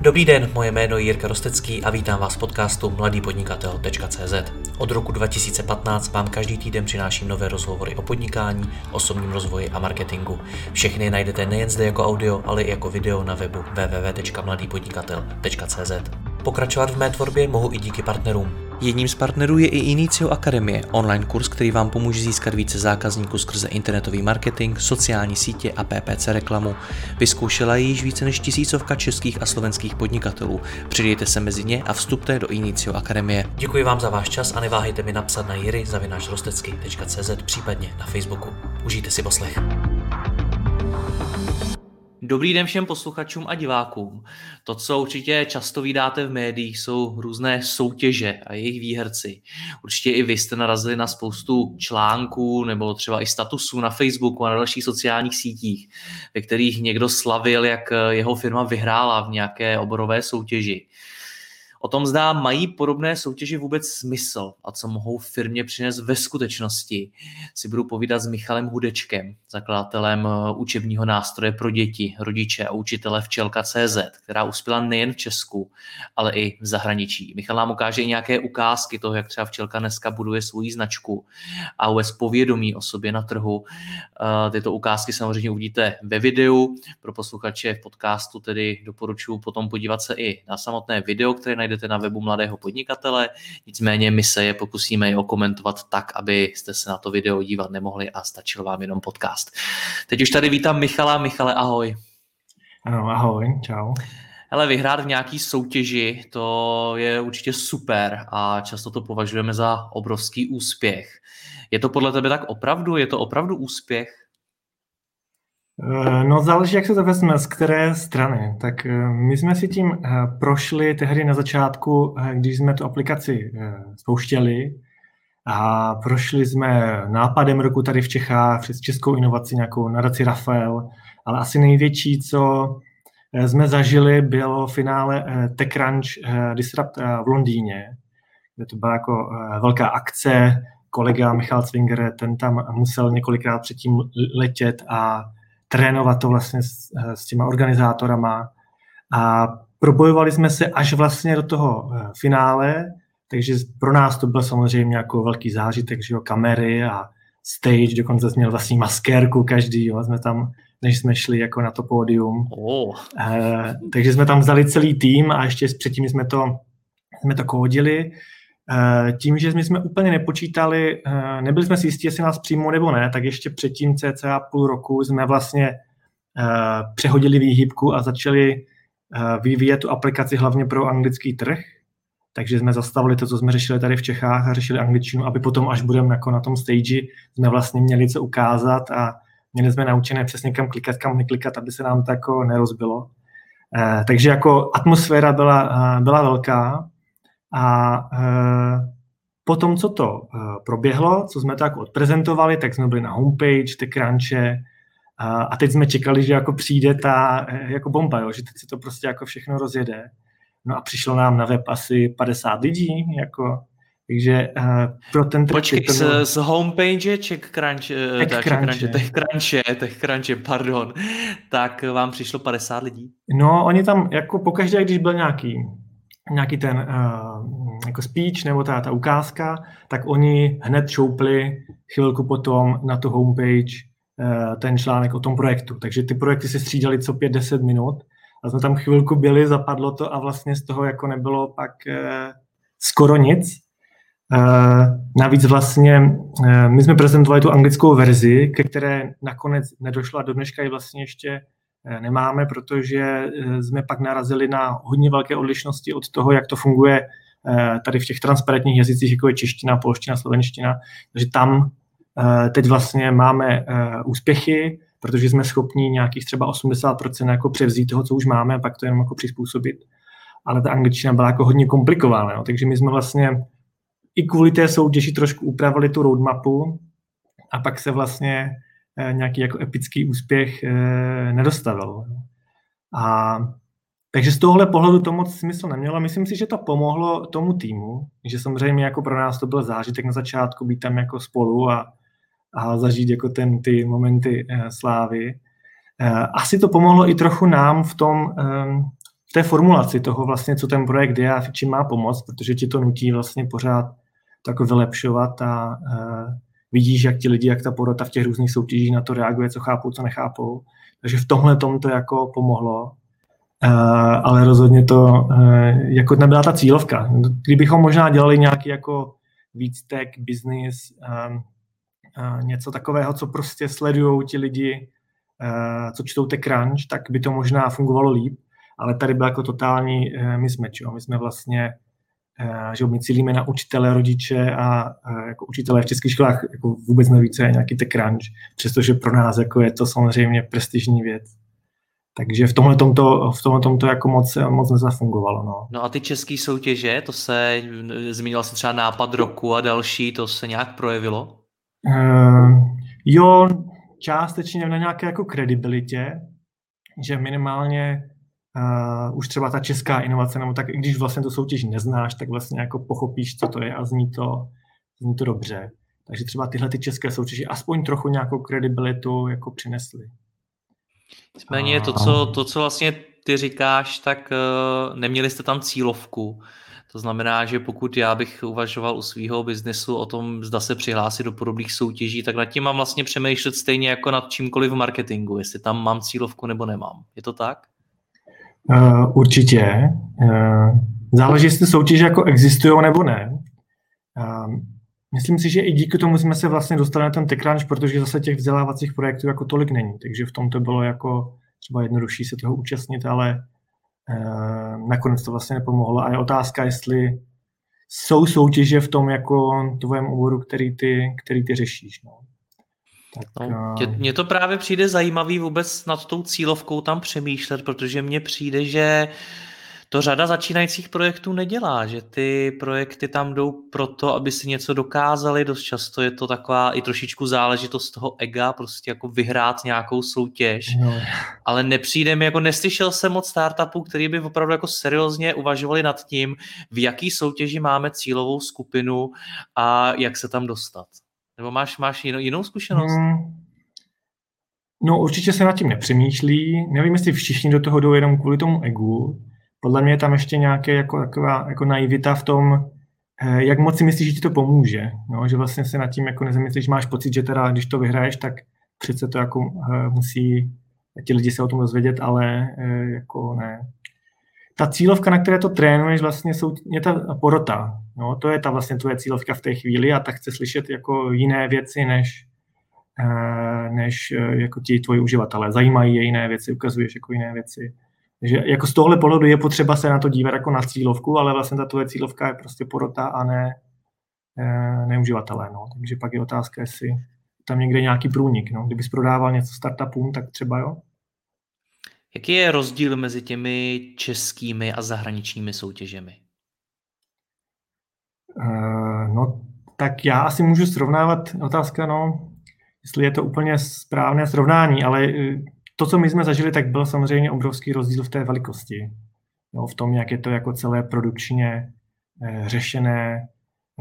Dobrý den, moje jméno je Jirka Rostecký a vítám vás v podcastu mladýpodnikatel.cz. Od roku 2015 vám každý týden přináším nové rozhovory o podnikání, osobním rozvoji a marketingu. Všechny najdete nejen zde jako audio, ale i jako video na webu www.mladýpodnikatel.cz. Pokračovat v mé tvorbě mohu i díky partnerům. Jedním z partnerů je i Inicio Akademie, online kurz, který vám pomůže získat více zákazníků skrze internetový marketing, sociální sítě a PPC reklamu. Vyzkoušela ji již více než tisícovka českých a slovenských podnikatelů. Přidejte se mezi ně a vstupte do Inicio Akademie. Děkuji vám za váš čas a neváhejte mi napsat na jiry případně na Facebooku. Užijte si poslech. Dobrý den všem posluchačům a divákům. To, co určitě často vydáte v médiích, jsou různé soutěže a jejich výherci. Určitě i vy jste narazili na spoustu článků nebo třeba i statusů na Facebooku a na dalších sociálních sítích, ve kterých někdo slavil, jak jeho firma vyhrála v nějaké oborové soutěži. O tom zdá mají podobné soutěže vůbec smysl a co mohou firmě přinést ve skutečnosti, si budu povídat s Michalem Hudečkem, zakladatelem eh, učebního nástroje pro děti, rodiče a učitele Včelka.cz, která uspěla nejen v Česku, ale i v zahraničí. Michal nám ukáže i nějaké ukázky toho, jak třeba Včelka dneska buduje svou značku a vůbec povědomí o sobě na trhu. Eh, tyto ukázky samozřejmě uvidíte ve videu. Pro posluchače v podcastu tedy doporučuji potom podívat se i na samotné video, které najdete na webu Mladého podnikatele, nicméně my se je pokusíme i okomentovat tak, abyste se na to video dívat nemohli a stačil vám jenom podcast. Teď už tady vítám Michala. Michale, ahoj. Ano, ahoj, čau. Hele, vyhrát v nějaký soutěži, to je určitě super a často to považujeme za obrovský úspěch. Je to podle tebe tak opravdu? Je to opravdu úspěch? Eh, no záleží, jak se to vezme, z které strany. Tak eh, my jsme si tím eh, prošli tehdy na začátku, když jsme tu aplikaci spouštěli. A prošli jsme nápadem roku tady v Čechách přes českou inovaci, nějakou nadaci Rafael, ale asi největší, co jsme zažili, bylo finále TechCrunch Disrupt v Londýně, kde to byla jako velká akce, kolega Michal Zwinger, ten tam musel několikrát předtím letět a trénovat to vlastně s, eh, s těma organizátorama a probojovali jsme se až vlastně do toho eh, finále, takže pro nás to byl samozřejmě jako velký zážitek, že jo, kamery a stage, dokonce jsme měl vlastní maskérku každý, jo, jsme tam, než jsme šli jako na to pódium. Oh. E, takže jsme tam vzali celý tým a ještě předtím jsme to, jsme to kódili tím, že my jsme úplně nepočítali, eh, nebyli jsme si jistí, jestli nás přijmou nebo ne, tak ještě předtím cca půl roku jsme vlastně eh, přehodili výhybku a začali vyvíjet tu aplikaci hlavně pro anglický trh. Takže jsme zastavili to, co jsme řešili tady v Čechách a řešili angličtinu, aby potom, až budeme jako na tom stage, jsme vlastně měli co ukázat a měli jsme naučené přesně kam klikat, kam neklikat, aby se nám to jako nerozbilo. Takže jako atmosféra byla, byla velká, a e, po tom, co to e, proběhlo, co jsme to jako odprezentovali, tak jsme byli na homepage, ty crunche, a teď jsme čekali, že jako přijde ta e, jako bomba, jo, že teď se to prostě jako všechno rozjede. No a přišlo nám na web asi 50 lidí, jako, takže uh, pro ten Počkej, to bylo... z, z homepage CheckCrunch, TechCrunche, TechCrunche, TechCrunche, pardon, tak vám přišlo 50 lidí? No, oni tam jako pokaždé, když byl nějaký nějaký ten uh, jako speech nebo ta, ta ukázka, tak oni hned šoupli chvilku potom na tu homepage uh, ten článek o tom projektu. Takže ty projekty se střídaly co 5-10 minut a jsme tam chvilku byli, zapadlo to a vlastně z toho jako nebylo pak uh, skoro nic. Uh, navíc vlastně uh, my jsme prezentovali tu anglickou verzi, ke které nakonec nedošla do dneška je vlastně ještě nemáme, protože eh, jsme pak narazili na hodně velké odlišnosti od toho, jak to funguje eh, tady v těch transparentních jazycích, jako je čeština, polština, slovenština. Takže tam teď vlastně máme úspěchy, protože jsme schopni nějakých třeba 80% jako převzít toho, co už máme, a pak to jenom jako přizpůsobit. Ale ta angličtina byla jako hodně komplikovaná, no. takže my jsme vlastně i kvůli té soutěži trošku upravili tu roadmapu a pak se vlastně Eh, nějaký jako epický úspěch eh, nedostavil. A takže z tohohle pohledu to moc smysl nemělo. Myslím si, že to pomohlo tomu týmu, že samozřejmě jako pro nás to byl zážitek na začátku být tam jako spolu a, a zažít jako ten, ty momenty uh, slávy. Asi to pomohlo i trochu nám v tom, um, v té formulaci toho vlastně, co ten projekt je a čím má pomoct, protože ti to nutí vlastně pořád to jako vylepšovat a vidíš, jak ti lidi, jak ta porota v těch různých soutěžích na to reaguje, co chápou, co nechápou. Takže v tomhle tom to jako pomohlo. Uh, ale rozhodně to uh, jako nebyla ta cílovka. Kdybychom možná dělali nějaký jako víc tech, business, uh, něco takového, co prostě sledují ti lidi, uh, co čtou TechCrunch, tak by to možná fungovalo líp ale tady byl jako totální uh, mismatch. My jsme vlastně, že my cílíme na učitele, rodiče a jako učitelé v českých školách jako vůbec neví, co je nějaký crunch, přestože pro nás jako je to samozřejmě prestižní věc. Takže v tomhle tomto, v tomhle tomto jako moc, moc nezafungovalo. No. no a ty české soutěže, to se, zmínil se třeba nápad roku a další, to se nějak projevilo? Uh, jo, částečně na nějaké jako kredibilitě, že minimálně uh, už třeba ta česká inovace, nebo tak i když vlastně tu soutěž neznáš, tak vlastně jako pochopíš, co to je a zní to, zní to dobře. Takže třeba tyhle ty české soutěže aspoň trochu nějakou kredibilitu jako přinesly. Nicméně to, co, to, co vlastně ty říkáš, tak uh, neměli jste tam cílovku. To znamená, že pokud já bych uvažoval u svého biznesu o tom, zda se přihlásit do podobných soutěží, tak nad tím mám vlastně přemýšlet stejně jako nad čímkoliv v marketingu, jestli tam mám cílovku nebo nemám. Je to tak? Uh, určitě. Uh, záleží, jestli soutěže jako existují nebo ne. Uh, myslím si, že i díky tomu jsme se vlastně dostali na ten TechCrunch, protože zase těch vzdělávacích projektů jako tolik není, takže v tom to bylo jako třeba jednodušší se toho účastnit, ale uh, nakonec to vlastně nepomohlo. A je otázka, jestli jsou soutěže v tom jako tvém oboru, který ty, který ty řešíš. No. Tak, no, mně to právě přijde zajímavý vůbec nad tou cílovkou tam přemýšlet, protože mně přijde, že to řada začínajících projektů nedělá, že ty projekty tam jdou proto, aby si něco dokázali, dost často je to taková i trošičku záležitost toho ega, prostě jako vyhrát nějakou soutěž, no. ale nepřijde mi, jako neslyšel jsem moc startupů, který by opravdu jako seriózně uvažovali nad tím, v jaký soutěži máme cílovou skupinu a jak se tam dostat. Nebo máš, máš jinou, jinou zkušenost? Hmm. No určitě se nad tím nepřemýšlí. Nevím, jestli všichni do toho jdou jenom kvůli tomu egu. Podle mě je tam ještě nějaké jako, taková jako naivita v tom, eh, jak moc si myslíš, že ti to pomůže. No, že vlastně se nad tím jako nezamyslíš, máš pocit, že teda, když to vyhraješ, tak přece to jako uh, musí ti lidi se o tom dozvědět, ale uh, jako ne ta cílovka, na které to trénuješ, vlastně jsou, je ta porota. No, to je ta vlastně tvoje cílovka v té chvíli a tak chce slyšet jako jiné věci, než, eh, než eh, jako ti tvoji uživatelé. Zajímají je jiné věci, ukazuješ jako jiné věci. Takže jako z tohle pohledu je potřeba se na to dívat jako na cílovku, ale vlastně ta tvoje cílovka je prostě porota a ne, eh, ne uživatelé. No. Takže pak je otázka, jestli tam někde nějaký průnik. No. Kdybys prodával něco startupům, tak třeba jo. Jaký je rozdíl mezi těmi českými a zahraničními soutěžemi? Uh, no, tak já asi můžu srovnávat, otázka, no, jestli je to úplně správné srovnání, ale eh, to, co my jsme zažili, tak byl samozřejmě obrovský rozdíl v té velikosti. No, v tom, jak je to jako celé produkčně eh, řešené.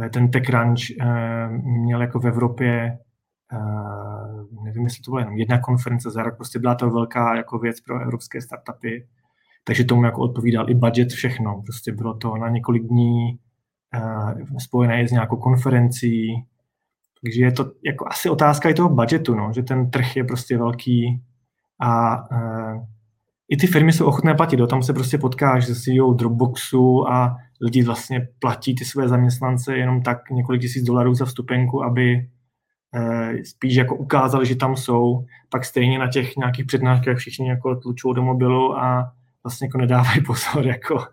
Eh, ten TechCrunch eh, měl jako v Evropě uh, nevím, jestli to byla jenom jedna konference za rok, prostě byla to velká jako věc pro evropské startupy, takže tomu jako odpovídal i budget, všechno. Prostě bylo to na několik dní spojené s nějakou konferencí, takže je to jako asi otázka i toho budgetu, no, že ten trh je prostě velký a uh, i ty firmy jsou ochotné platit, do tam se prostě potkáš se CEO Dropboxu a lidi vlastně platí ty své zaměstnance jenom tak několik tisíc dolarů za vstupenku, aby Eh, spíš jako ukázali, že tam jsou, pak stejně na těch nějakých přednáškách všichni jako tlučou do mobilu a vlastně jako nedávají pozor jako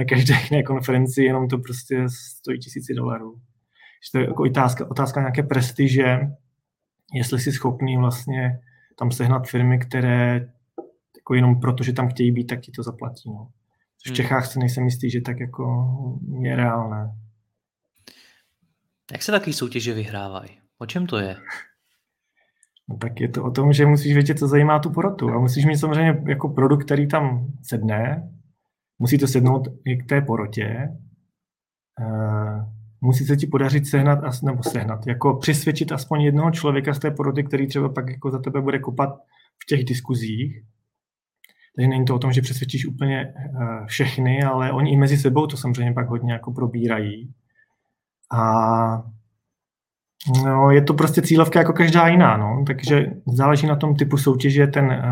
na každé jiné konferenci, jenom to prostě stojí tisíci dolarů. Že to je jako otázka, otázka nějaké prestiže, jestli jsi schopný vlastně tam sehnat firmy, které jako jenom proto, že tam chtějí být, tak ti to zaplatí. No. v hmm. Čechách si nejsem jistý, že tak jako je reálné. Jak se takové soutěže vyhrávají? O čem to je? No tak je to o tom, že musíš vědět, co zajímá tu porotu. A musíš mít samozřejmě jako produkt, který tam sedne. Musí to sednout i k té porotě. Uh, musí se ti podařit sehnat, nebo sehnat, jako přesvědčit aspoň jednoho člověka z té poroty, který třeba pak jako za tebe bude kopat v těch diskuzích. Takže není to o tom, že přesvědčíš úplně všechny, ale oni i mezi sebou to samozřejmě pak hodně jako probírají. A no, je to prostě cílovka jako každá jiná, no. takže záleží na tom typu soutěže. Ten,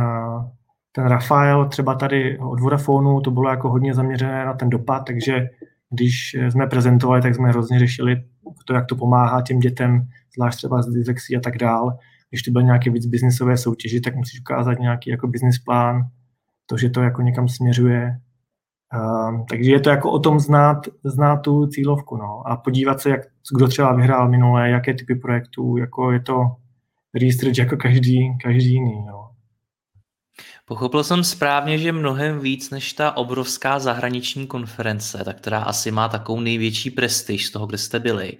ten Rafael třeba tady od Vodafonu, to bylo jako hodně zaměřené na ten dopad, takže když jsme prezentovali, tak jsme hrozně řešili to, jak to pomáhá těm dětem, zvlášť třeba z dyslexí a tak dál. Když to byl nějaký víc biznisové soutěži, tak musíš ukázat nějaký jako business plán, to, že to jako někam směřuje. Um, takže je to jako o tom znát, znát tu cílovku no, a podívat se, jak, kdo třeba vyhrál minulé, jaké typy projektů, jako je to research jako každý, každý jiný. No. Pochopil jsem správně, že mnohem víc než ta obrovská zahraniční konference, ta, která asi má takovou největší prestiž z toho, kde jste byli,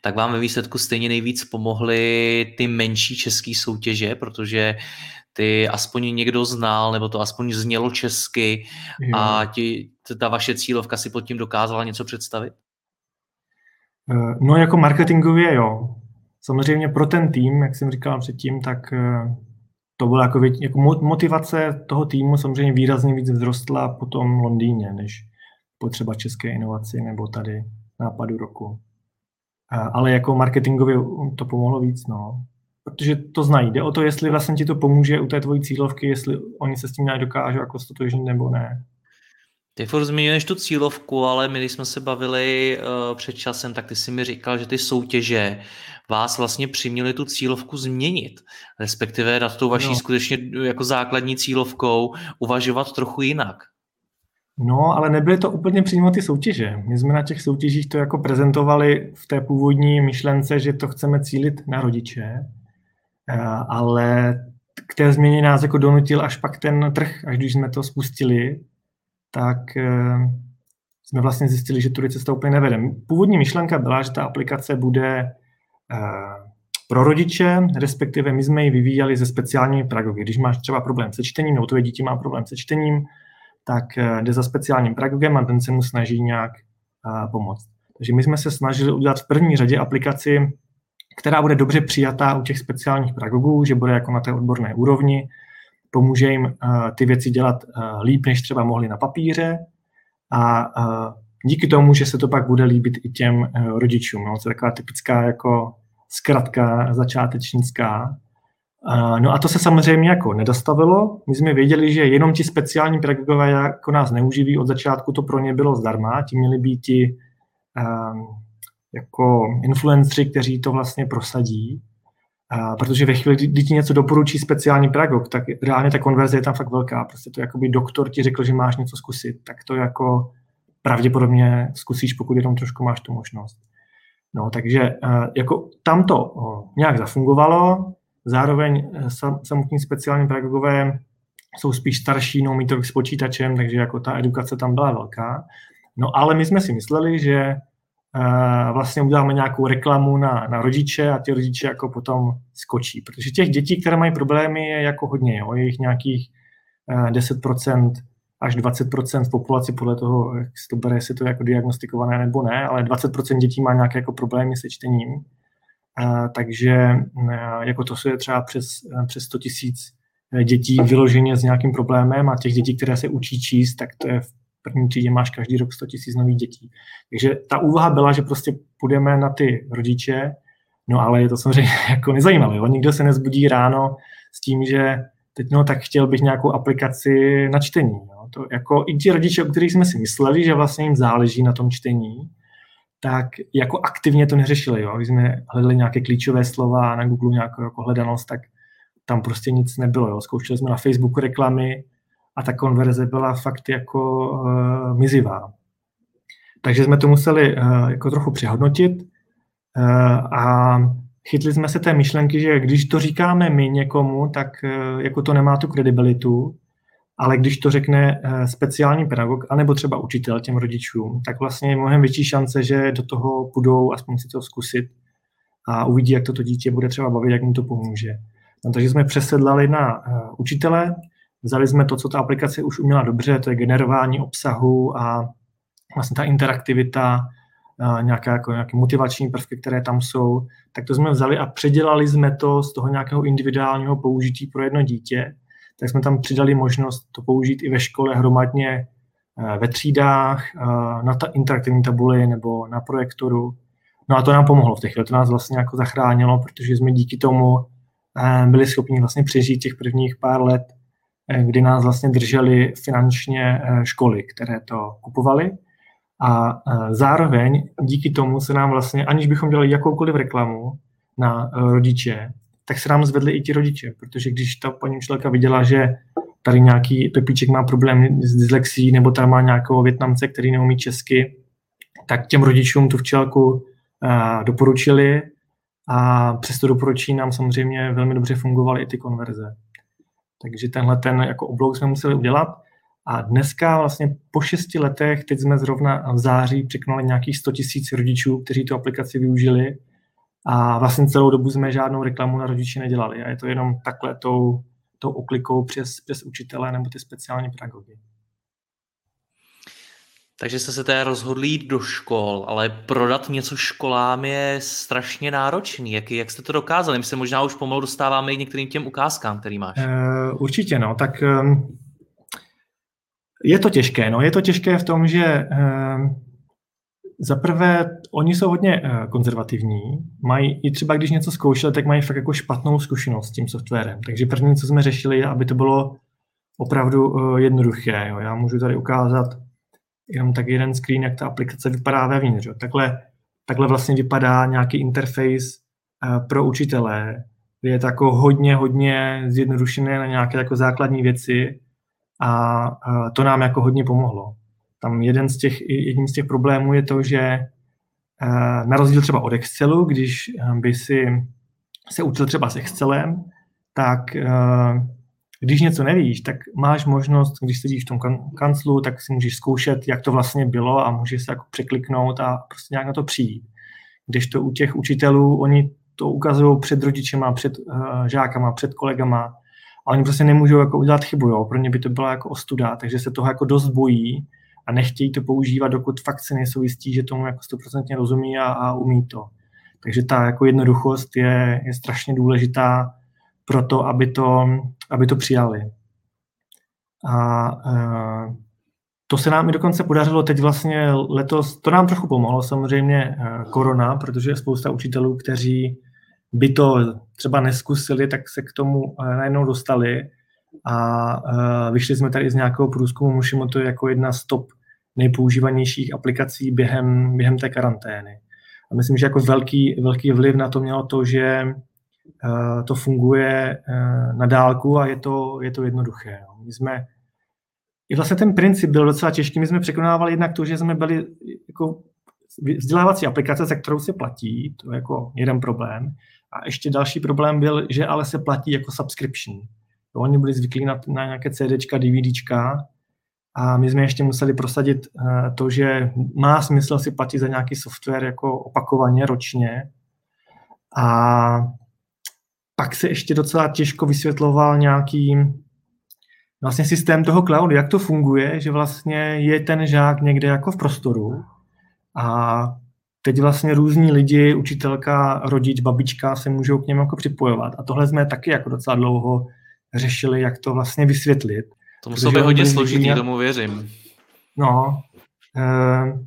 tak vám ve výsledku stejně nejvíc pomohly ty menší české soutěže, protože ty aspoň někdo znal, nebo to aspoň znělo česky jo. a ti, ta vaše cílovka si pod tím dokázala něco představit? Eh, no jako marketingově jo. Samozřejmě pro ten tým, jak jsem říkal předtím, tak eh, to byla jako, jako motivace toho týmu samozřejmě výrazně víc vzrostla po tom Londýně, než potřeba české inovaci nebo tady nápadu roku. Ale jako marketingově to pomohlo víc, no. Protože to znají. Jde o to, jestli vlastně ti to pomůže u té tvojí cílovky, jestli oni se s tím nějak dokážou jako stotožnit nebo ne. Ty furt zmiňuješ tu cílovku, ale my, když jsme se bavili uh, před časem, tak ty si mi říkal, že ty soutěže vás vlastně přiměly tu cílovku změnit, respektive nad tou vaší no. skutečně jako základní cílovkou uvažovat trochu jinak. No, ale nebyly to úplně přímo ty soutěže. My jsme na těch soutěžích to jako prezentovali v té původní myšlence, že to chceme cílit na rodiče, eh, ale k té změně nás jako donutil až pak ten trh, až když jsme to spustili, tak eh, jsme vlastně zjistili, že tudy cesta úplně nevedeme. Původní myšlenka byla, že ta aplikace bude eh, pro rodiče, respektive my jsme ji vyvíjeli ze speciálními pedagogy. Když máš třeba problém se čtením, nebo tvoje dítě má problém se čtením, tak eh, jde za speciálním pedagogem a ten se mu snaží nějak pomoct. Takže my jsme se snažili udělat v první řadě aplikaci, která bude dobře přijatá u těch speciálních pedagogů, že bude jako na té odborné úrovni, pomůže jim eh, ty věci dělat eh, líp, než třeba mohli na papíře a eh, díky tomu, že se to pak bude líbit i těm rodičům. No, to je taková typická jako zkratka začátečnická. No a to se samozřejmě jako nedostavilo. My jsme věděli, že jenom ti speciální pedagogové jako nás neuživí. Od začátku to pro ně bylo zdarma. Ti měli být ti um, jako influenceri, kteří to vlastně prosadí. A protože ve chvíli, kdy ti něco doporučí speciální pedagog, tak reálně ta konverze je tam fakt velká. Prostě to jakoby doktor ti řekl, že máš něco zkusit, tak to jako pravděpodobně zkusíš, pokud jenom trošku máš tu možnost. No, takže jako tam to nějak zafungovalo, zároveň e, samotní speciální pedagogové jsou spíš starší, no mít to s počítačem, takže jako ta edukace tam byla velká. No ale my jsme si mysleli, že vlastně uděláme nějakou reklamu na, na rodiče a ty rodiče jako potom skočí. Protože těch dětí, které mají problémy, je jako hodně. Jo. Je jich nějakých 10% až 20% v populaci podle toho, jak se to bere, jestli to je jako diagnostikované nebo ne, ale 20% dětí má nějaké jako problémy se čtením. A, takže jako to je třeba přes, přes 100 tisíc dětí vyloženě s nějakým problémem a těch dětí, které se učí číst, tak to je v první třídě máš každý rok 100 tisíc nových dětí. Takže ta úvaha byla, že prostě půjdeme na ty rodiče, no ale je to samozřejmě jako nezajímavé. On nikdo se nezbudí ráno s tím, že teď no, tak chtěl bych nějakou aplikaci na čtení. No. To jako i ti rodiče, o kterých jsme si mysleli, že vlastně jim záleží na tom čtení, tak jako aktivně to neřešili. Jo. Když jsme hledali nějaké klíčové slova na Google nějakou jako hledanost, tak tam prostě nic nebylo. Jo. Zkoušeli jsme na Facebooku reklamy, a ta konverze byla fakt jako uh, mizivá. Takže jsme to museli uh, jako trochu přehodnotit uh, a chytli jsme se té myšlenky, že když to říkáme my někomu, tak uh, jako to nemá tu kredibilitu, ale když to řekne uh, speciální pedagog, anebo třeba učitel těm rodičům, tak vlastně je mnohem větší šance, že do toho půjdou aspoň si to zkusit a uvidí, jak to, to dítě bude třeba bavit, jak mu to pomůže. No, takže jsme přesedlali na uh, učitele, Vzali jsme to, co ta aplikace už uměla dobře, to je generování obsahu a vlastně ta interaktivita, nějaké, jako, nějaké motivační prvky, které tam jsou, tak to jsme vzali a předělali jsme to z toho nějakého individuálního použití pro jedno dítě. tak jsme tam přidali možnost to použít i ve škole hromadně ve třídách, na ta interaktivní tabuli nebo na projektoru. No a to nám pomohlo v těch chvíli, to nás vlastně jako zachránilo, protože jsme díky tomu byli schopni vlastně přežít těch prvních pár let, kdy nás vlastně drželi finančně školy, které to kupovaly a zároveň díky tomu se nám vlastně, aniž bychom dělali jakoukoliv reklamu na rodiče, tak se nám zvedli i ti rodiče, protože když ta paní učitelka viděla, že tady nějaký Pepíček má problém s dyslexí, nebo tam má nějakého Větnamce, který neumí česky, tak těm rodičům tu včelku doporučili a přes to doporučení nám samozřejmě velmi dobře fungovaly i ty konverze. Takže tenhle ten jako oblouk jsme museli udělat. A dneska vlastně po šesti letech, teď jsme zrovna v září překonali nějakých 100 tisíc rodičů, kteří tu aplikaci využili a vlastně celou dobu jsme žádnou reklamu na rodiči nedělali a je to jenom takhle tou, tou oklikou přes, přes učitele nebo ty speciální pedagogy. Takže jste se teda rozhodli jít do škol, ale prodat něco školám je strašně náročný. Jak, jak jste to dokázali? My se možná už pomalu dostáváme i některým těm ukázkám, který máš. Uh, určitě, no. Tak um, je to těžké, no. Je to těžké v tom, že uh, za prvé, oni jsou hodně uh, konzervativní. Mají, i třeba když něco zkoušeli, tak mají fakt jako špatnou zkušenost s tím softwarem. Takže první, co jsme řešili, aby to bylo opravdu uh, jednoduché. Jo. Já můžu tady ukázat jenom tak jeden screen, jak ta aplikace vypadá vevnitř. Takhle, takhle vlastně vypadá nějaký interface uh, pro učitele. Je to jako hodně, hodně zjednodušené na nějaké jako základní věci a uh, to nám jako hodně pomohlo. Tam jeden z těch, jedním z těch problémů je to, že uh, na rozdíl třeba od Excelu, když by si se učil třeba s Excelem, tak když něco nevíš, tak máš možnost, když sedíš v tom kanclu, tak si můžeš zkoušet, jak to vlastně bylo a můžeš se jako překliknout a prostě nějak na to přijít. Když to u těch učitelů, oni to ukazují před rodičema, před uh, žákama, před kolegama a oni prostě nemůžou jako udělat chybu, jo. pro ně by to byla jako ostuda, takže se toho jako dost bojí a nechtějí to používat, dokud fakt si nejsou jistí, že tomu jako stoprocentně rozumí a, a umí to. Takže ta jako jednoduchost je, je strašně důležitá pro to, aby to, aby to přijali. A e, to se nám i dokonce podařilo teď vlastně letos, to nám trochu pomohlo samozřejmě e, korona, protože je spousta učitelů, kteří by to třeba neskusili, tak se k tomu e, najednou dostali a vyšli jsme tady z nějakého průzkumu to jako jedna z top nejpoužívanějších aplikací během, během té karantény. A myslím, že jako velký, velký vliv na to mělo to, že to funguje eh, na dálku a je to, je to jednoduché. My jsme, i vlastně ten princip byl docela těžký. My jsme překonávali jednak to, že jsme byli jako vzdělávací aplikace, za kterou se platí, to je jako jeden problém. A ještě další problém byl, že ale se platí jako subscription. To oni byli zvyklí na, na nějaké CDčka, DVDčka a my jsme ještě museli prosadit eh, to, že má smysl si platit za nějaký software jako opakovaně ročně. A pak se ještě docela těžko vysvětloval nějaký vlastně systém toho cloudu, jak to funguje, že vlastně je ten žák někde jako v prostoru a teď vlastně různí lidi, učitelka, rodič, babička se můžou k němu jako připojovat. A tohle jsme taky jako docela dlouho řešili, jak to vlastně vysvětlit. To muselo být hodně složitý, tomu věřím. No, e,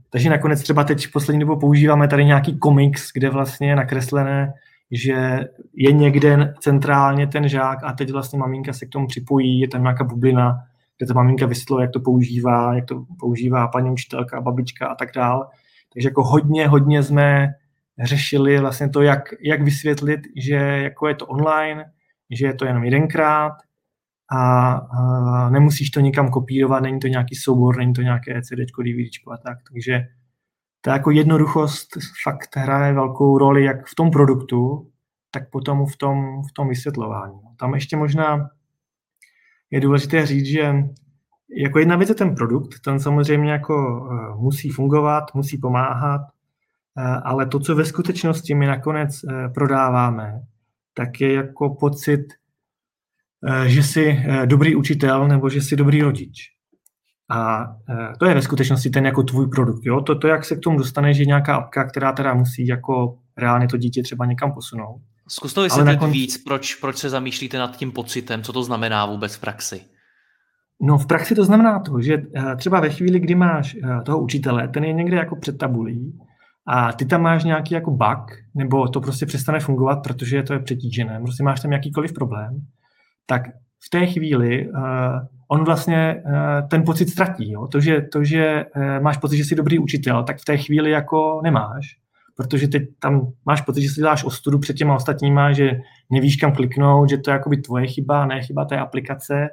takže nakonec třeba teď v poslední dobou používáme tady nějaký komiks, kde vlastně je nakreslené že je někde centrálně ten žák a teď vlastně maminka se k tomu připojí, je tam nějaká bublina, kde ta maminka vysvětluje, jak to používá, jak to používá paní učitelka, babička a tak dál. Takže jako hodně, hodně jsme řešili vlastně to, jak, jak vysvětlit, že jako je to online, že je to jenom jedenkrát a, a nemusíš to nikam kopírovat, není to nějaký soubor, není to nějaké CD, DVD a tak. Takže ta jako jednoduchost fakt hraje velkou roli jak v tom produktu, tak potom v tom, v tom vysvětlování. Tam ještě možná je důležité říct, že jako jedna věc je ten produkt, ten samozřejmě jako uh, musí fungovat, musí pomáhat, uh, ale to, co ve skutečnosti my nakonec uh, prodáváme, tak je jako pocit, že jsi dobrý učitel nebo že jsi dobrý rodič. A e, to je ve skutečnosti ten jako tvůj produkt. Jo? To, to, jak se k tomu dostane, že nějaká apka, která teda musí jako reálně to dítě třeba někam posunout. Zkus to vysvětlit kon... víc, proč, proč se zamýšlíte nad tím pocitem, co to znamená vůbec v praxi. No v praxi to znamená to, že eh, třeba ve chvíli, kdy máš eh, toho učitele, ten je někde jako před tabulí a ty tam máš nějaký jako bug, nebo to prostě přestane fungovat, protože to je přetížené, prostě máš tam jakýkoliv problém, tak v té chvíli on vlastně uh, ten pocit ztratí. Jo? To, že, to, že uh, máš pocit, že jsi dobrý učitel, tak v té chvíli jako nemáš, protože teď tam máš pocit, že si děláš ostudu před těma ostatníma, že nevíš kam kliknout, že to je jakoby tvoje chyba, ne chyba té aplikace.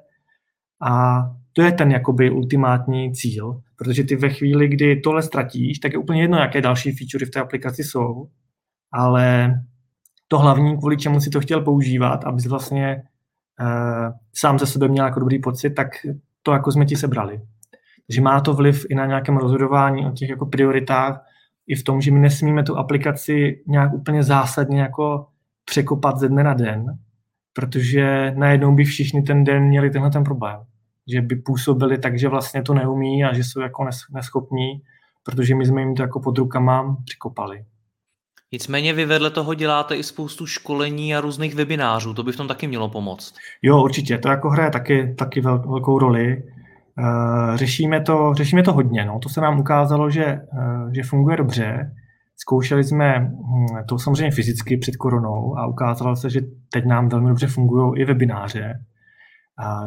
A to je ten jakoby ultimátní cíl, protože ty ve chvíli, kdy tohle ztratíš, tak je úplně jedno, jaké další featurey v té aplikaci jsou, ale to hlavní, kvůli čemu si to chtěl používat, abys vlastně sám ze sebe měl jako dobrý pocit, tak to jako jsme ti sebrali. Takže má to vliv i na nějakém rozhodování o těch jako prioritách, i v tom, že my nesmíme tu aplikaci nějak úplně zásadně jako překopat ze dne na den, protože najednou by všichni ten den měli tenhle ten problém. Že by působili tak, že vlastně to neumí a že jsou jako neschopní, protože my jsme jim to jako pod rukama překopali. Nicméně vy vedle toho děláte i spoustu školení a různých webinářů, to by v tom taky mělo pomoct. Jo, určitě, to jako hraje taky, taky velkou roli. Uh, řešíme, to, řešíme to hodně, no. to se nám ukázalo, že, uh, že funguje dobře. Zkoušeli jsme hm, to samozřejmě fyzicky před koronou a ukázalo se, že teď nám velmi dobře fungují i webináře,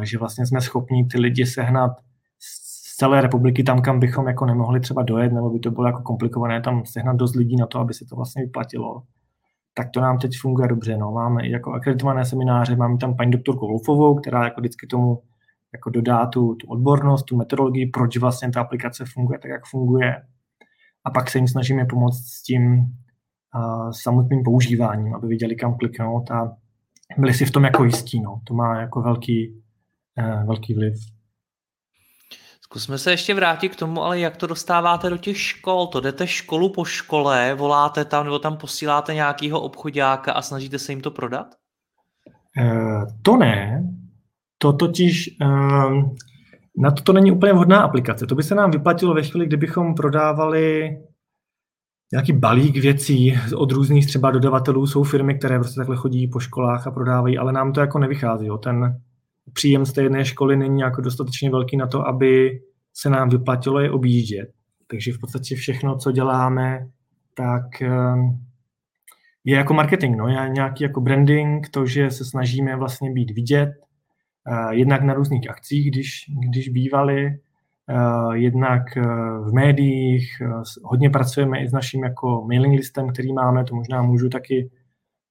že vlastně jsme schopni ty lidi sehnat celé republiky tam, kam bychom jako nemohli třeba dojet, nebo by to bylo jako komplikované tam sehnat dost lidí na to, aby se to vlastně vyplatilo. Tak to nám teď funguje dobře. No. Máme i jako akreditované semináře, máme tam paní doktorku Wolfovou, která jako vždycky tomu jako dodá tu, tu odbornost, tu metodologii, proč vlastně ta aplikace funguje tak, jak funguje. A pak se jim snažíme pomoct s tím uh, samotným používáním, aby viděli, kam kliknout a byli si v tom jako jistí. No. To má jako velký, uh, velký vliv. Zkusme se ještě vrátit k tomu, ale jak to dostáváte do těch škol? To jdete školu po škole, voláte tam nebo tam posíláte nějakého obchodáka a snažíte se jim to prodat? Uh, to ne, to totiž um, na to, to není úplně vhodná aplikace. To by se nám vyplatilo ve chvíli, kdybychom prodávali nějaký balík věcí od různých třeba dodavatelů. Jsou firmy, které prostě takhle chodí po školách a prodávají, ale nám to jako nevychází. Jo. Ten příjem z té jedné školy není jako dostatečně velký na to, aby se nám vyplatilo je objíždět. Takže v podstatě všechno, co děláme, tak um, je jako marketing, no, je nějaký jako branding, to, že se snažíme vlastně být vidět, jednak na různých akcích, když, když bývali, jednak e, v médiích, hodně pracujeme i s naším jako mailing listem, který máme, to možná můžu taky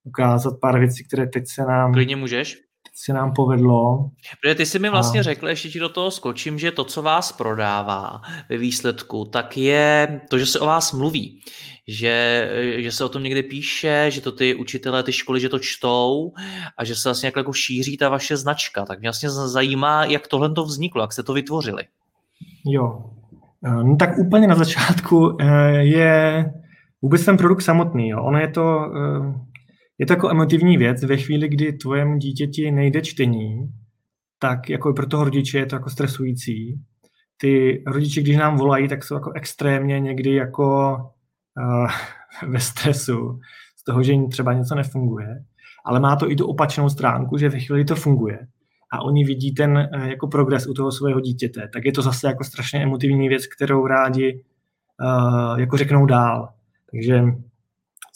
ukázat pár věcí, které teď se nám... Klidně můžeš se nám povedlo. Protože ty jsi mi vlastně a... řekl, ještě ti do toho skočím, že to, co vás prodává ve výsledku, tak je to, že se o vás mluví. Že, že se o tom někde píše, že to ty učitelé, ty školy, že to čtou a že se vlastně jako šíří ta vaše značka. Tak mě vlastně zajímá, jak tohle to vzniklo, jak jste to vytvořili. Jo, no tak úplně na začátku eh, je vůbec ten produkt samotný. Jo. Ono je to eh, je to jako emotivní věc. Ve chvíli, kdy tvojemu dítěti nejde čtení, tak jako pro toho rodiče je to jako stresující. Ty rodiče, když nám volají, tak jsou jako extrémně někdy jako uh, ve stresu z toho, že jim třeba něco nefunguje. Ale má to i tu opačnou stránku, že ve chvíli to funguje a oni vidí ten uh, jako progres u toho svého dítěte, tak je to zase jako strašně emotivní věc, kterou rádi uh, jako řeknou dál. Takže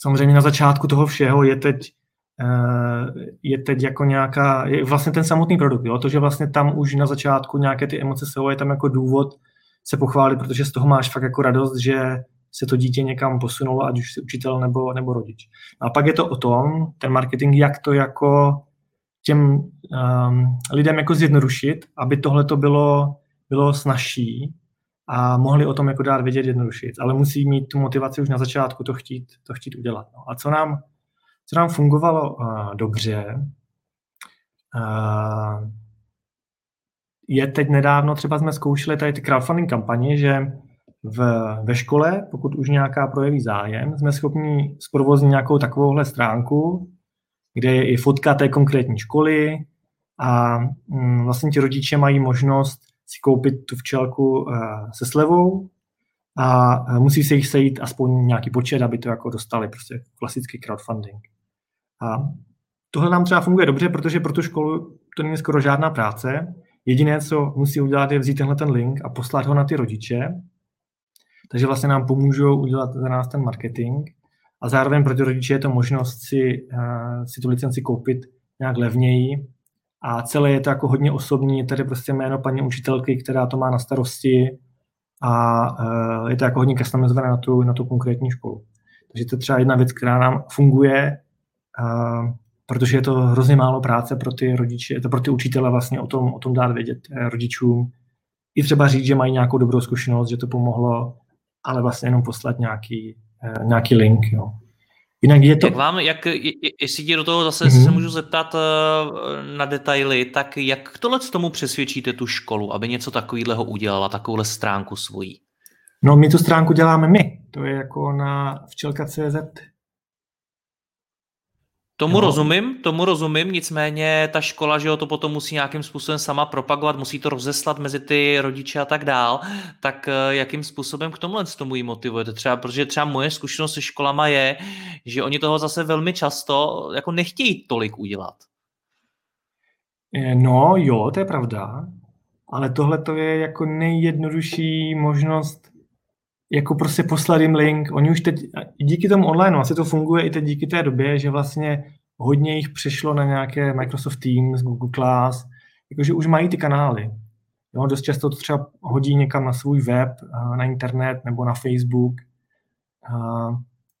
samozřejmě na začátku toho všeho je teď, eh, je teď jako nějaká, je vlastně ten samotný produkt, jo? to, že vlastně tam už na začátku nějaké ty emoce jsou, je tam jako důvod se pochválit, protože z toho máš fakt jako radost, že se to dítě někam posunulo, ať už si učitel nebo, nebo rodič. A pak je to o tom, ten marketing, jak to jako těm um, lidem jako zjednodušit, aby tohle to bylo, bylo snažší a mohli o tom jako dát vědět jednodušeji. Ale musí mít tu motivaci už na začátku to chtít, to chtít udělat. No. A co nám, co nám fungovalo uh, dobře, uh, je teď nedávno, třeba jsme zkoušeli tady ty crowdfunding kampaně, že v, ve škole, pokud už nějaká projeví zájem, jsme schopni zprovoznit nějakou takovouhle stránku, kde je i fotka té konkrétní školy a mm, vlastně ti rodiče mají možnost si koupit tu včelku eh, se slevou a eh, musí se jich sejít aspoň nějaký počet, aby to jako dostali, prostě klasický crowdfunding. A tohle nám třeba funguje dobře, protože pro tu školu to není skoro žádná práce. Jediné, co musí udělat, je vzít tenhle ten link a poslat ho na ty rodiče. Takže vlastně nám pomůžou udělat za nás ten marketing. A zároveň pro ty rodiče je to možnost si, uh, si tu licenci koupit nějak levněji. A celé je to jako hodně osobní, je tady prostě jméno paní učitelky, která to má na starosti a uh, je to jako hodně customizované na tu, na tu konkrétní školu. Takže to je třeba jedna věc, která nám funguje, uh, protože je to hrozně málo práce pro ty rodiče, to pro ty učitele vlastně o tom, o tom dát vědět eh, rodičům. I třeba říct, že mají nějakou dobrou zkušenost, že to pomohlo, ale vlastně jenom poslat nějaký, nějaký link. Jo. Jinak je to... Jak vám, jak, jestli ti do toho zase mm-hmm. se můžu zeptat na detaily, tak jak tohle z tomu přesvědčíte tu školu, aby něco takového udělala, takovouhle stránku svojí? No, my tu stránku děláme my. To je jako na včelka.cz. Tomu no. rozumím, tomu rozumím, nicméně ta škola, že jo, to potom musí nějakým způsobem sama propagovat, musí to rozeslat mezi ty rodiče a tak dál, tak eh, jakým způsobem k tomuhle tomu jí motivujete? Třeba, protože třeba moje zkušenost se školama je, že oni toho zase velmi často jako nechtějí tolik udělat. Eh, no jo, to je pravda, ale tohle to je jako nejjednodušší možnost jako prostě poslat jim link. Oni už teď, díky tomu online, asi to funguje i teď díky té době, že vlastně hodně jich přešlo na nějaké Microsoft Teams, Google Class, jakože už mají ty kanály. Jo, dost často to třeba hodí někam na svůj web, na internet nebo na Facebook.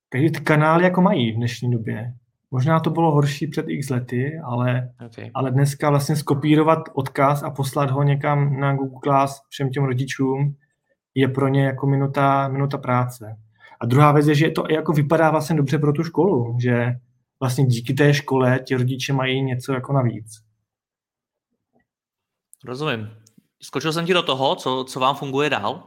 Takže ty kanály jako mají v dnešní době. Možná to bylo horší před x lety, ale, okay. ale dneska vlastně skopírovat odkaz a poslat ho někam na Google Class všem těm rodičům, je pro ně jako minuta, minuta práce. A druhá věc je, že to jako vypadá vlastně dobře pro tu školu, že vlastně díky té škole ti rodiče mají něco jako navíc. Rozumím. Skočil jsem ti do toho, co, co vám funguje dál?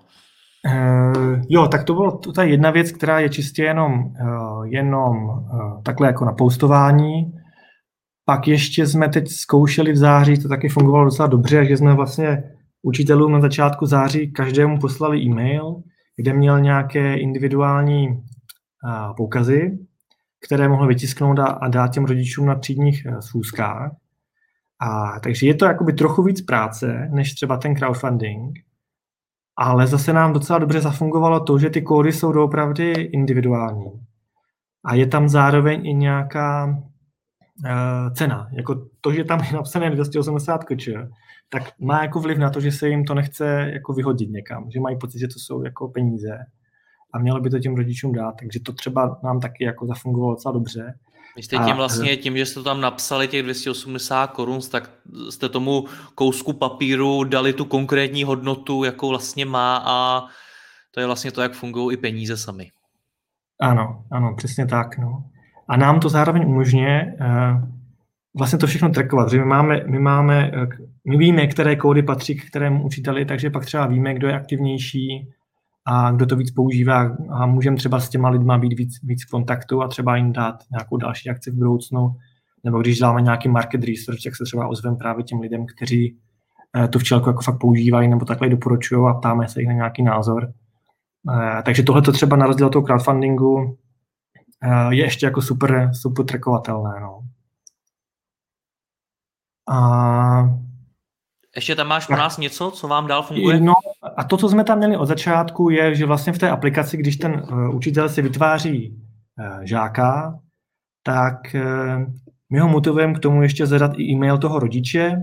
Uh, jo, tak to bylo ta jedna věc, která je čistě jenom, uh, jenom uh, takhle jako na postování. Pak ještě jsme teď zkoušeli v září, to taky fungovalo docela dobře, že jsme vlastně učitelům na začátku září každému poslali e-mail, kde měl nějaké individuální poukazy, které mohl vytisknout a, dát těm rodičům na třídních e, schůzkách. A, takže je to jakoby trochu víc práce, než třeba ten crowdfunding, ale zase nám docela dobře zafungovalo to, že ty kódy jsou doopravdy individuální. A je tam zároveň i nějaká uh, cena. Jako to, že tam je napsané 280 kč, tak má jako vliv na to, že se jim to nechce jako vyhodit někam, že mají pocit, že to jsou jako peníze a mělo by to těm rodičům dát, takže to třeba nám taky jako zafungovalo docela dobře. Vy jste tím vlastně, tím, že jste tam napsali těch 280 korun, tak jste tomu kousku papíru dali tu konkrétní hodnotu, jakou vlastně má a to je vlastně to, jak fungují i peníze sami. Ano, ano, přesně tak. No. A nám to zároveň umožňuje uh, vlastně to všechno trackovat, my máme, my máme, uh, my víme, které kódy patří k kterému učiteli, takže pak třeba víme, kdo je aktivnější a kdo to víc používá a můžeme třeba s těma lidma být víc, víc v kontaktu a třeba jim dát nějakou další akci v budoucnu. Nebo když děláme nějaký market research, tak se třeba ozveme právě těm lidem, kteří uh, tu včelku jako fakt používají nebo takhle doporučují a ptáme se jich na nějaký názor. Takže tohle to třeba na rozdíl toho crowdfundingu je ještě jako super, super trackovatelné. No. A ještě tam máš pro nás něco, co vám dál funguje? No a to, co jsme tam měli od začátku, je, že vlastně v té aplikaci, když ten uh, učitel si vytváří uh, žáka, tak uh, my ho motivujeme k tomu ještě zadat i e-mail toho rodiče,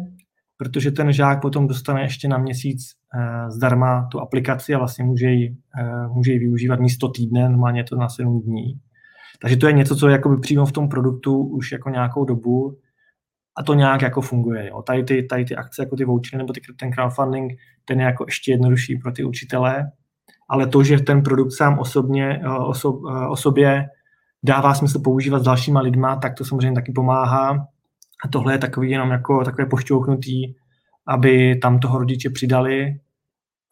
protože ten žák potom dostane ještě na měsíc zdarma tu aplikaci a vlastně může ji, může ji využívat místo týdne, normálně to na 7 dní. Takže to je něco, co je jakoby přímo v tom produktu už jako nějakou dobu a to nějak jako funguje. Jo. Tady, ty, tady ty akce, jako ty vouchery nebo ty, ten crowdfunding, ten je jako ještě jednodušší pro ty učitele, ale to, že ten produkt sám osobně, eh, osob, eh, osobě dává smysl používat s dalšíma lidma, tak to samozřejmě taky pomáhá. A tohle je takový jenom jako takové pošťouchnutí, aby tam toho rodiče přidali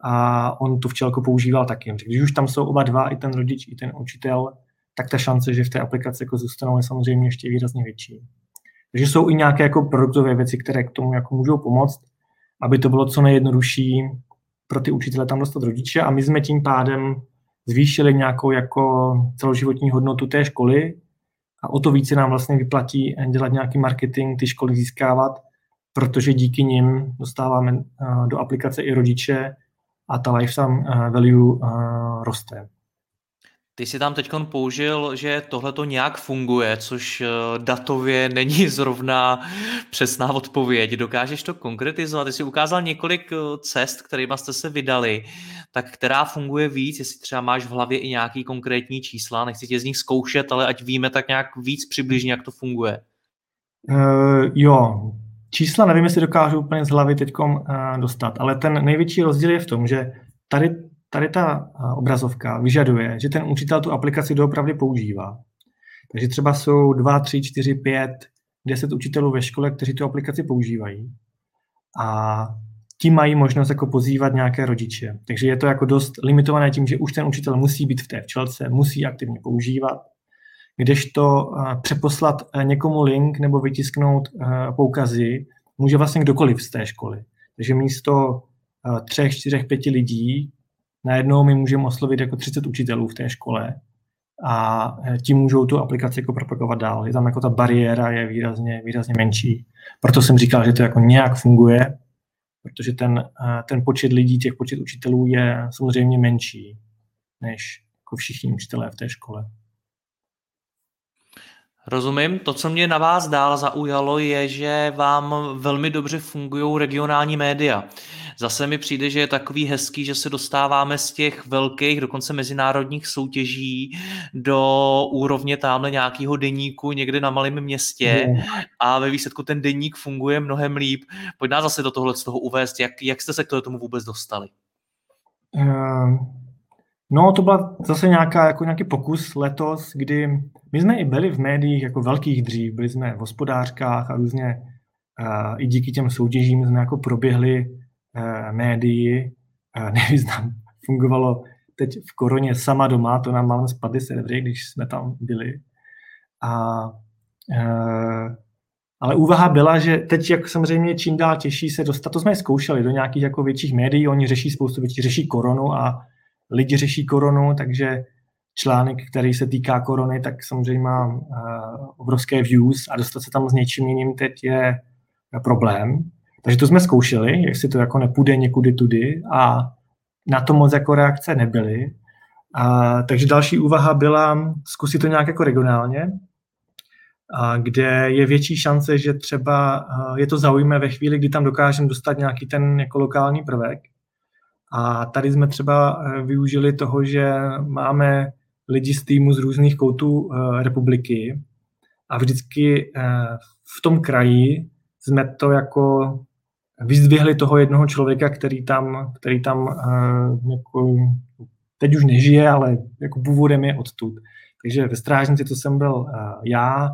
a on tu včelku používal taky. Když už tam jsou oba dva, i ten rodič, i ten učitel, tak ta šance, že v té aplikaci jako zůstanou, je samozřejmě ještě výrazně větší. Takže jsou i nějaké jako produktové věci, které k tomu jako můžou pomoct, aby to bylo co nejjednodušší pro ty učitele tam dostat rodiče a my jsme tím pádem zvýšili nějakou jako celoživotní hodnotu té školy a o to více nám vlastně vyplatí dělat nějaký marketing, ty školy získávat, protože díky nim dostáváme do aplikace i rodiče a ta lifetime value roste. Ty si tam teď použil, že tohle to nějak funguje, což eh, datově není zrovna přesná odpověď. Dokážeš to konkretizovat? Ty jsi ukázal několik eh, cest, kterými jste se vydali, tak která funguje víc, jestli třeba máš v hlavě i nějaký konkrétní čísla, nechci tě z nich zkoušet, ale ať víme tak nějak víc přibližně, jak to funguje. Uh, jo, čísla nevím, jestli dokážu úplně z hlavy teď uh, dostat, ale ten největší rozdíl je v tom, že tady tady ta obrazovka vyžaduje, že ten učitel tu aplikaci doopravdy používá. Takže třeba jsou 2, 3, 4, 5, 10 učitelů ve škole, kteří tu aplikaci používají. A ti mají možnost jako pozývat nějaké rodiče. Takže je to jako dost limitované tím, že už ten učitel musí být v té včelce, musí aktivně používat. Kdežto přeposlat někomu link nebo vytisknout poukazy může vlastně kdokoliv z té školy. Takže místo třech, čtyřech, pěti lidí najednou my můžeme oslovit jako 30 učitelů v té škole a eh, ti můžou tu aplikaci jako propagovat dál. Je tam jako ta bariéra je výrazně, výrazně menší. Proto jsem říkal, že to jako nějak funguje, protože ten, eh, ten počet lidí, těch počet učitelů je samozřejmě menší než jako všichni učitelé v té škole. Rozumím. To, co mě na vás dál zaujalo, je, že vám velmi dobře fungují regionální média. Zase mi přijde, že je takový hezký, že se dostáváme z těch velkých, dokonce mezinárodních soutěží do úrovně tamhle nějakého deníku někde na malém městě a ve výsledku ten deník funguje mnohem líp. Pojď nás zase do tohle z toho uvést, jak, jak jste se k tomu vůbec dostali? Uh, no, to byla zase nějaká, jako nějaký pokus letos, kdy my jsme i byli v médiích jako velkých dřív, byli jsme v hospodářkách a různě uh, i díky těm soutěžím jsme jako proběhli uh, médii, uh, nevyznám, fungovalo teď v koroně sama doma, to nám máme spadly servery, když jsme tam byli. A, uh, ale úvaha byla, že teď jak samozřejmě čím dál těžší se dostat, to jsme zkoušeli do nějakých jako větších médií, oni řeší spoustu věcí, řeší koronu a lidi řeší koronu, takže článek, který se týká korony, tak samozřejmě má uh, obrovské views a dostat se tam s něčím jiným teď je problém. Takže to jsme zkoušeli, jestli to jako nepůjde někudy tudy a na to moc jako reakce nebyly. A, takže další úvaha byla zkusit to nějak jako regionálně, a, kde je větší šance, že třeba a, je to zaujme ve chvíli, kdy tam dokážeme dostat nějaký ten jako lokální prvek. A tady jsme třeba e, využili toho, že máme lidi z týmu z různých koutů uh, republiky a vždycky uh, v tom kraji jsme to jako vyzdvihli toho jednoho člověka, který tam, který tam jako, teď už nežije, ale jako původem je odtud. Takže ve Strážnici to jsem byl já,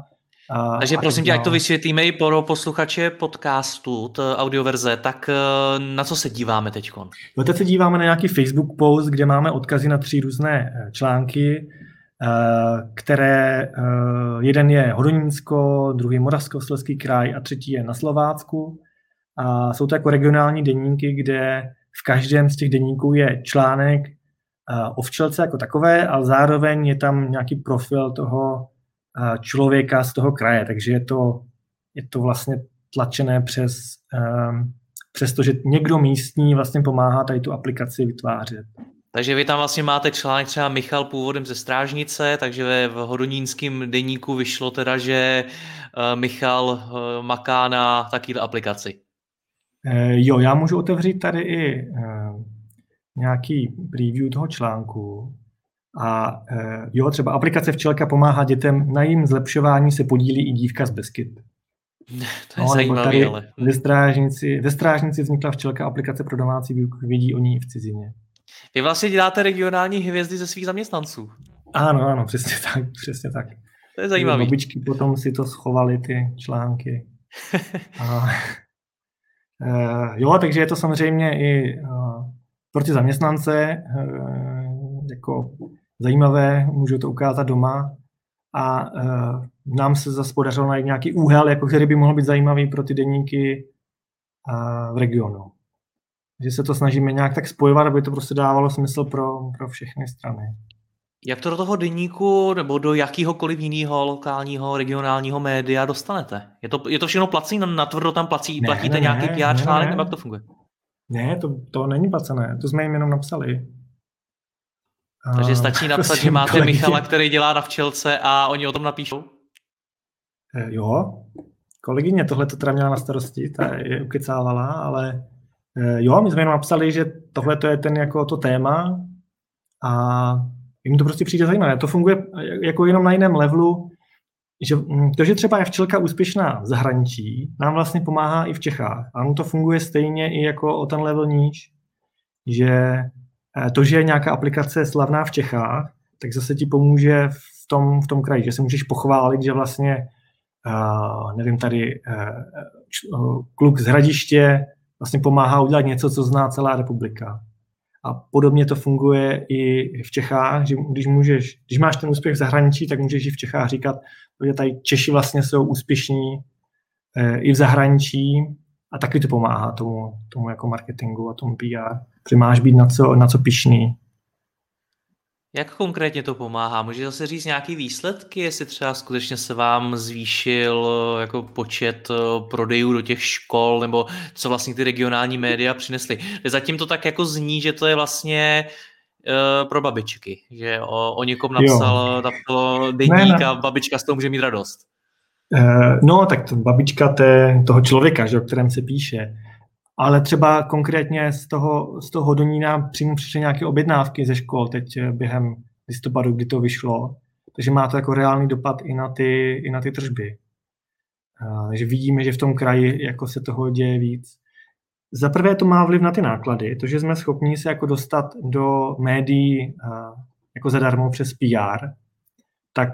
Uh, Takže prosím tě, jak to vysvětlíme i pro posluchače podcastu, t audioverze, tak na co se díváme teď? No teď se díváme na nějaký Facebook post, kde máme odkazy na tři různé články, které jeden je Hodonínsko, druhý Moravskoslezský kraj a třetí je na Slovácku. A jsou to jako regionální denníky, kde v každém z těch denníků je článek o včelce jako takové, ale zároveň je tam nějaký profil toho člověka z toho kraje, takže je to, je to vlastně tlačené přes, přes to, že někdo místní vlastně pomáhá tady tu aplikaci vytvářet. Takže vy tam vlastně máte článek třeba Michal původem ze Strážnice, takže v hodonínském deníku vyšlo teda, že uh, Michal uh, maká na takovéhle aplikaci. Uh, jo, já můžu otevřít tady i nějaký preview toho článku. A e, jo, třeba aplikace Včelka pomáhá dětem, na jejím zlepšování se podílí i dívka z Beskyt. To je no, zajímavé, ale... Ve strážnici, ve strážnici vznikla Včelka aplikace pro domácí výuku, vědí o ní v cizině. Vy vlastně děláte regionální hvězdy ze svých zaměstnanců. Ano, ano, přesně tak, přesně tak. To je zajímavé. Babičky potom si to schovali, ty články. A, e, jo, takže je to samozřejmě i uh, pro ty zaměstnance uh, jako zajímavé, můžu to ukázat doma a uh, nám se zase podařilo najít nějaký úhel, jako který by mohl být zajímavý pro ty denníky uh, v regionu. Že se to snažíme nějak tak spojovat, aby to prostě dávalo smysl pro, pro všechny strany. Jak to do toho deníku nebo do jakýhokoliv jiného lokálního, regionálního média dostanete? Je to, je to všechno plací? Na tvrdo tam plací, ne, platíte ne, nějaký PR ne, článek, ne. nebo jak to funguje? Ne, to, to není placené, to jsme jim jenom napsali. Takže stačí napsat, že máte kolegy. Michala, který dělá na včelce a oni o tom napíšou? Eh, jo, kolegyně tohle to teda měla na starosti, ta je ukecávala, ale eh, jo, my jsme jenom napsali, že tohle to je ten jako to téma a jim to prostě přijde zajímavé. To funguje jako jenom na jiném levelu, že hm, to, že třeba je včelka úspěšná v zahraničí, nám vlastně pomáhá i v Čechách. A to funguje stejně i jako o ten level níž, že eh, to, že je nějaká aplikace slavná v Čechách, tak zase ti pomůže v tom, v tom kraji, že se můžeš pochválit, že vlastně, uh, nevím, tady uh, kluk z Hradiště vlastně pomáhá udělat něco, co zná celá republika. A podobně to funguje i v Čechách, že když, můžeš, když máš ten úspěch v zahraničí, tak můžeš i v Čechách říkat, že tady Češi vlastně jsou úspěšní eh, i v zahraničí a taky to pomáhá tomu, tomu jako marketingu a tomu PR, že máš být na co, na co pišný. Jak konkrétně to pomáhá? Může zase říct nějaký výsledky, jestli třeba skutečně se vám zvýšil eh, jako počet eh, prodejů do těch škol, nebo co vlastně ty regionální média přinesly. Zatím to tak jako zní, že to je vlastně uh, pro babičky, že o, o někom napsal, napsal deník a babička z toho může mít radost. Uh, no, tak to babička té, toho člověka, že, o kterém se píše. Ale třeba konkrétně z toho, z toho nám přímo přišly nějaké objednávky ze škol teď eh, během listopadu, kdy to vyšlo. Takže má to jako reálný dopad i na ty, i na ty tržby. Takže vidíme, že v tom kraji jako se toho děje víc. Za prvé to má vliv na ty náklady, to, že jsme schopni se jako dostat do médií jako zadarmo přes PR, tak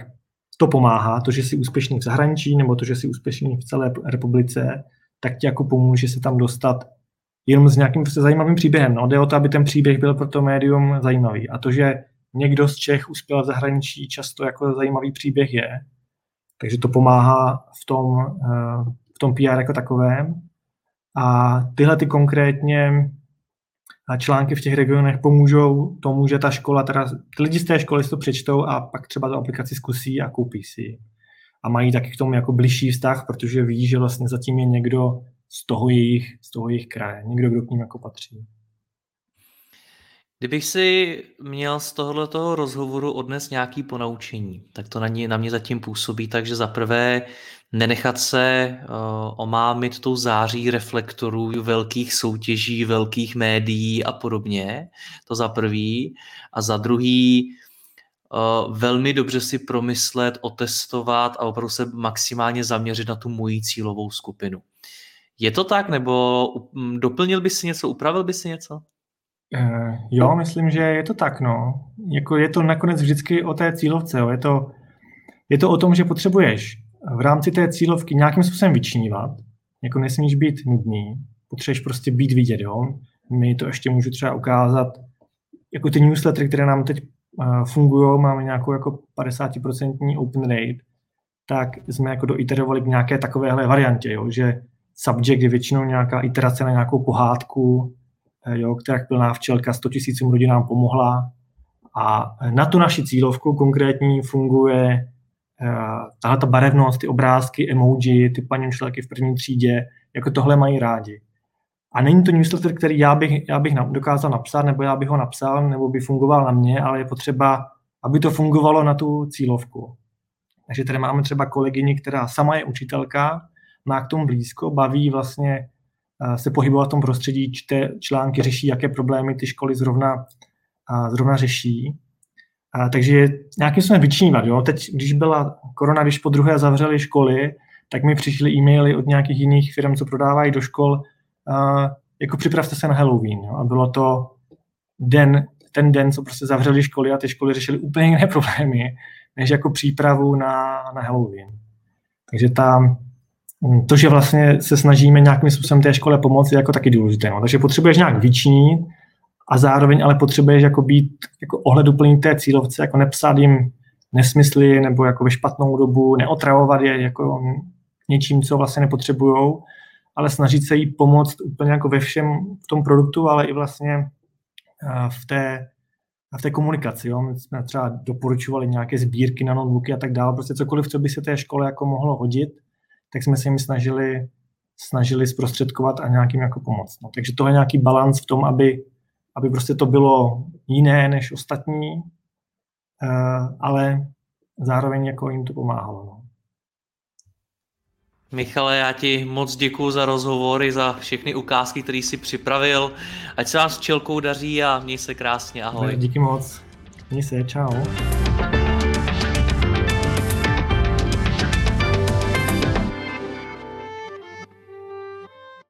to pomáhá, to, že jsi úspěšný v zahraničí nebo to, že jsi úspěšný v celé republice, tak ti jako pomůže se tam dostat jenom s nějakým zajímavým příběhem. No, jde o to, aby ten příběh byl pro to médium zajímavý. A to, že někdo z Čech uspěl v zahraničí, často jako zajímavý příběh je. Takže to pomáhá v tom, eh, v tom PR jako takovém. A tyhle ty konkrétně články v těch regionech pomůžou tomu, že ta škola, teda ty lidi z té školy si to přečtou a pak třeba tu aplikaci zkusí a koupí si a mají taky k tomu jako blížší vztah, protože ví, že vlastně zatím je někdo z toho jejich, z toho jejich kraje, někdo, kdo k ním jako patří. Kdybych si měl z tohoto rozhovoru odnes nějaký ponaučení, tak to na, ně, na mě zatím působí tak, že za prvé nenechat se uh, omámit tou září reflektorů velkých soutěží, velkých médií a podobně, to za prvý. A za druhý uh, velmi dobře si promyslet, otestovat a opravdu se maximálně zaměřit na tu moji cílovou skupinu. Je to tak, nebo doplnil by si něco, upravil by si něco? Uh, jo, myslím, že je to tak, no. Jako je to nakonec vždycky o té cílovce, jo. Je, to, je to o tom, že potřebuješ v rámci té cílovky nějakým způsobem vyčnívat, jako nesmíš být nudný, potřebuješ prostě být vidět, jo. My to ještě můžu třeba ukázat, jako ty newslettery, které nám teď fungují, máme nějakou jako 50% open rate, tak jsme jako doiterovali k nějaké takovéhle variantě, jo, že subject je většinou nějaká iterace na nějakou pohádku, eh, jo, která plná včelka 100 tisícům rodinám pomohla. A na tu naši cílovku konkrétní funguje uh, tahle ta barevnost, ty obrázky, emoji, ty paní v první třídě, jako tohle mají rádi. A není to newsletter, který já bych, já bych dokázal napsat, nebo já bych ho napsal, nebo by fungoval na mě, ale je potřeba, aby to fungovalo na tu cílovku. Takže tady máme třeba kolegyni, která sama je učitelka, má k tomu blízko, baví vlastně eh, se pohybovat v tom prostředí, čte články, řeší, jaké problémy ty školy zrovna, zrovna řeší. A, takže nějakým způsobem vyčnívat. Jo? Teď, když byla korona, když po druhé zavřely školy, tak mi přišly e-maily od nějakých jiných firm, co prodávají do škol, jako připravte se na Halloween. Jo? A bylo to den, ten den, co prostě zavřeli školy a ty školy řešily úplně jiné problémy, než jako přípravu na, na Halloween. Takže ta, Mm, to, že vlastně se snažíme nějakým způsobem té škole pomoci, je jako taky důležité. No. Takže potřebuješ nějak vyčinit a zároveň ale potřebuješ jako být jako ohleduplný té cílovce, jako nepsat jim nesmysly nebo jako ve špatnou dobu, neotravovat je jako něčím, co vlastně nepotřebují, ale snažit se jí pomoct úplně jako ve všem v tom produktu, ale i vlastně v té v té komunikaci. Jo. My jsme třeba doporučovali nějaké sbírky na notebooky a tak dále, prostě cokoliv, co by se té škole jako mohlo hodit, tak jsme se jim snažili, snažili zprostředkovat a nějakým jako pomoct. No. Takže to je nějaký balans v tom, aby, aby prostě to bylo jiné než ostatní, uh, ale zároveň jako jim to pomáhalo. No. Michale, já ti moc děkuji za rozhovory, za všechny ukázky, které jsi připravil. Ať se vám s čelkou daří a měj se krásně. Ahoj. Díky moc. Měj se, čau.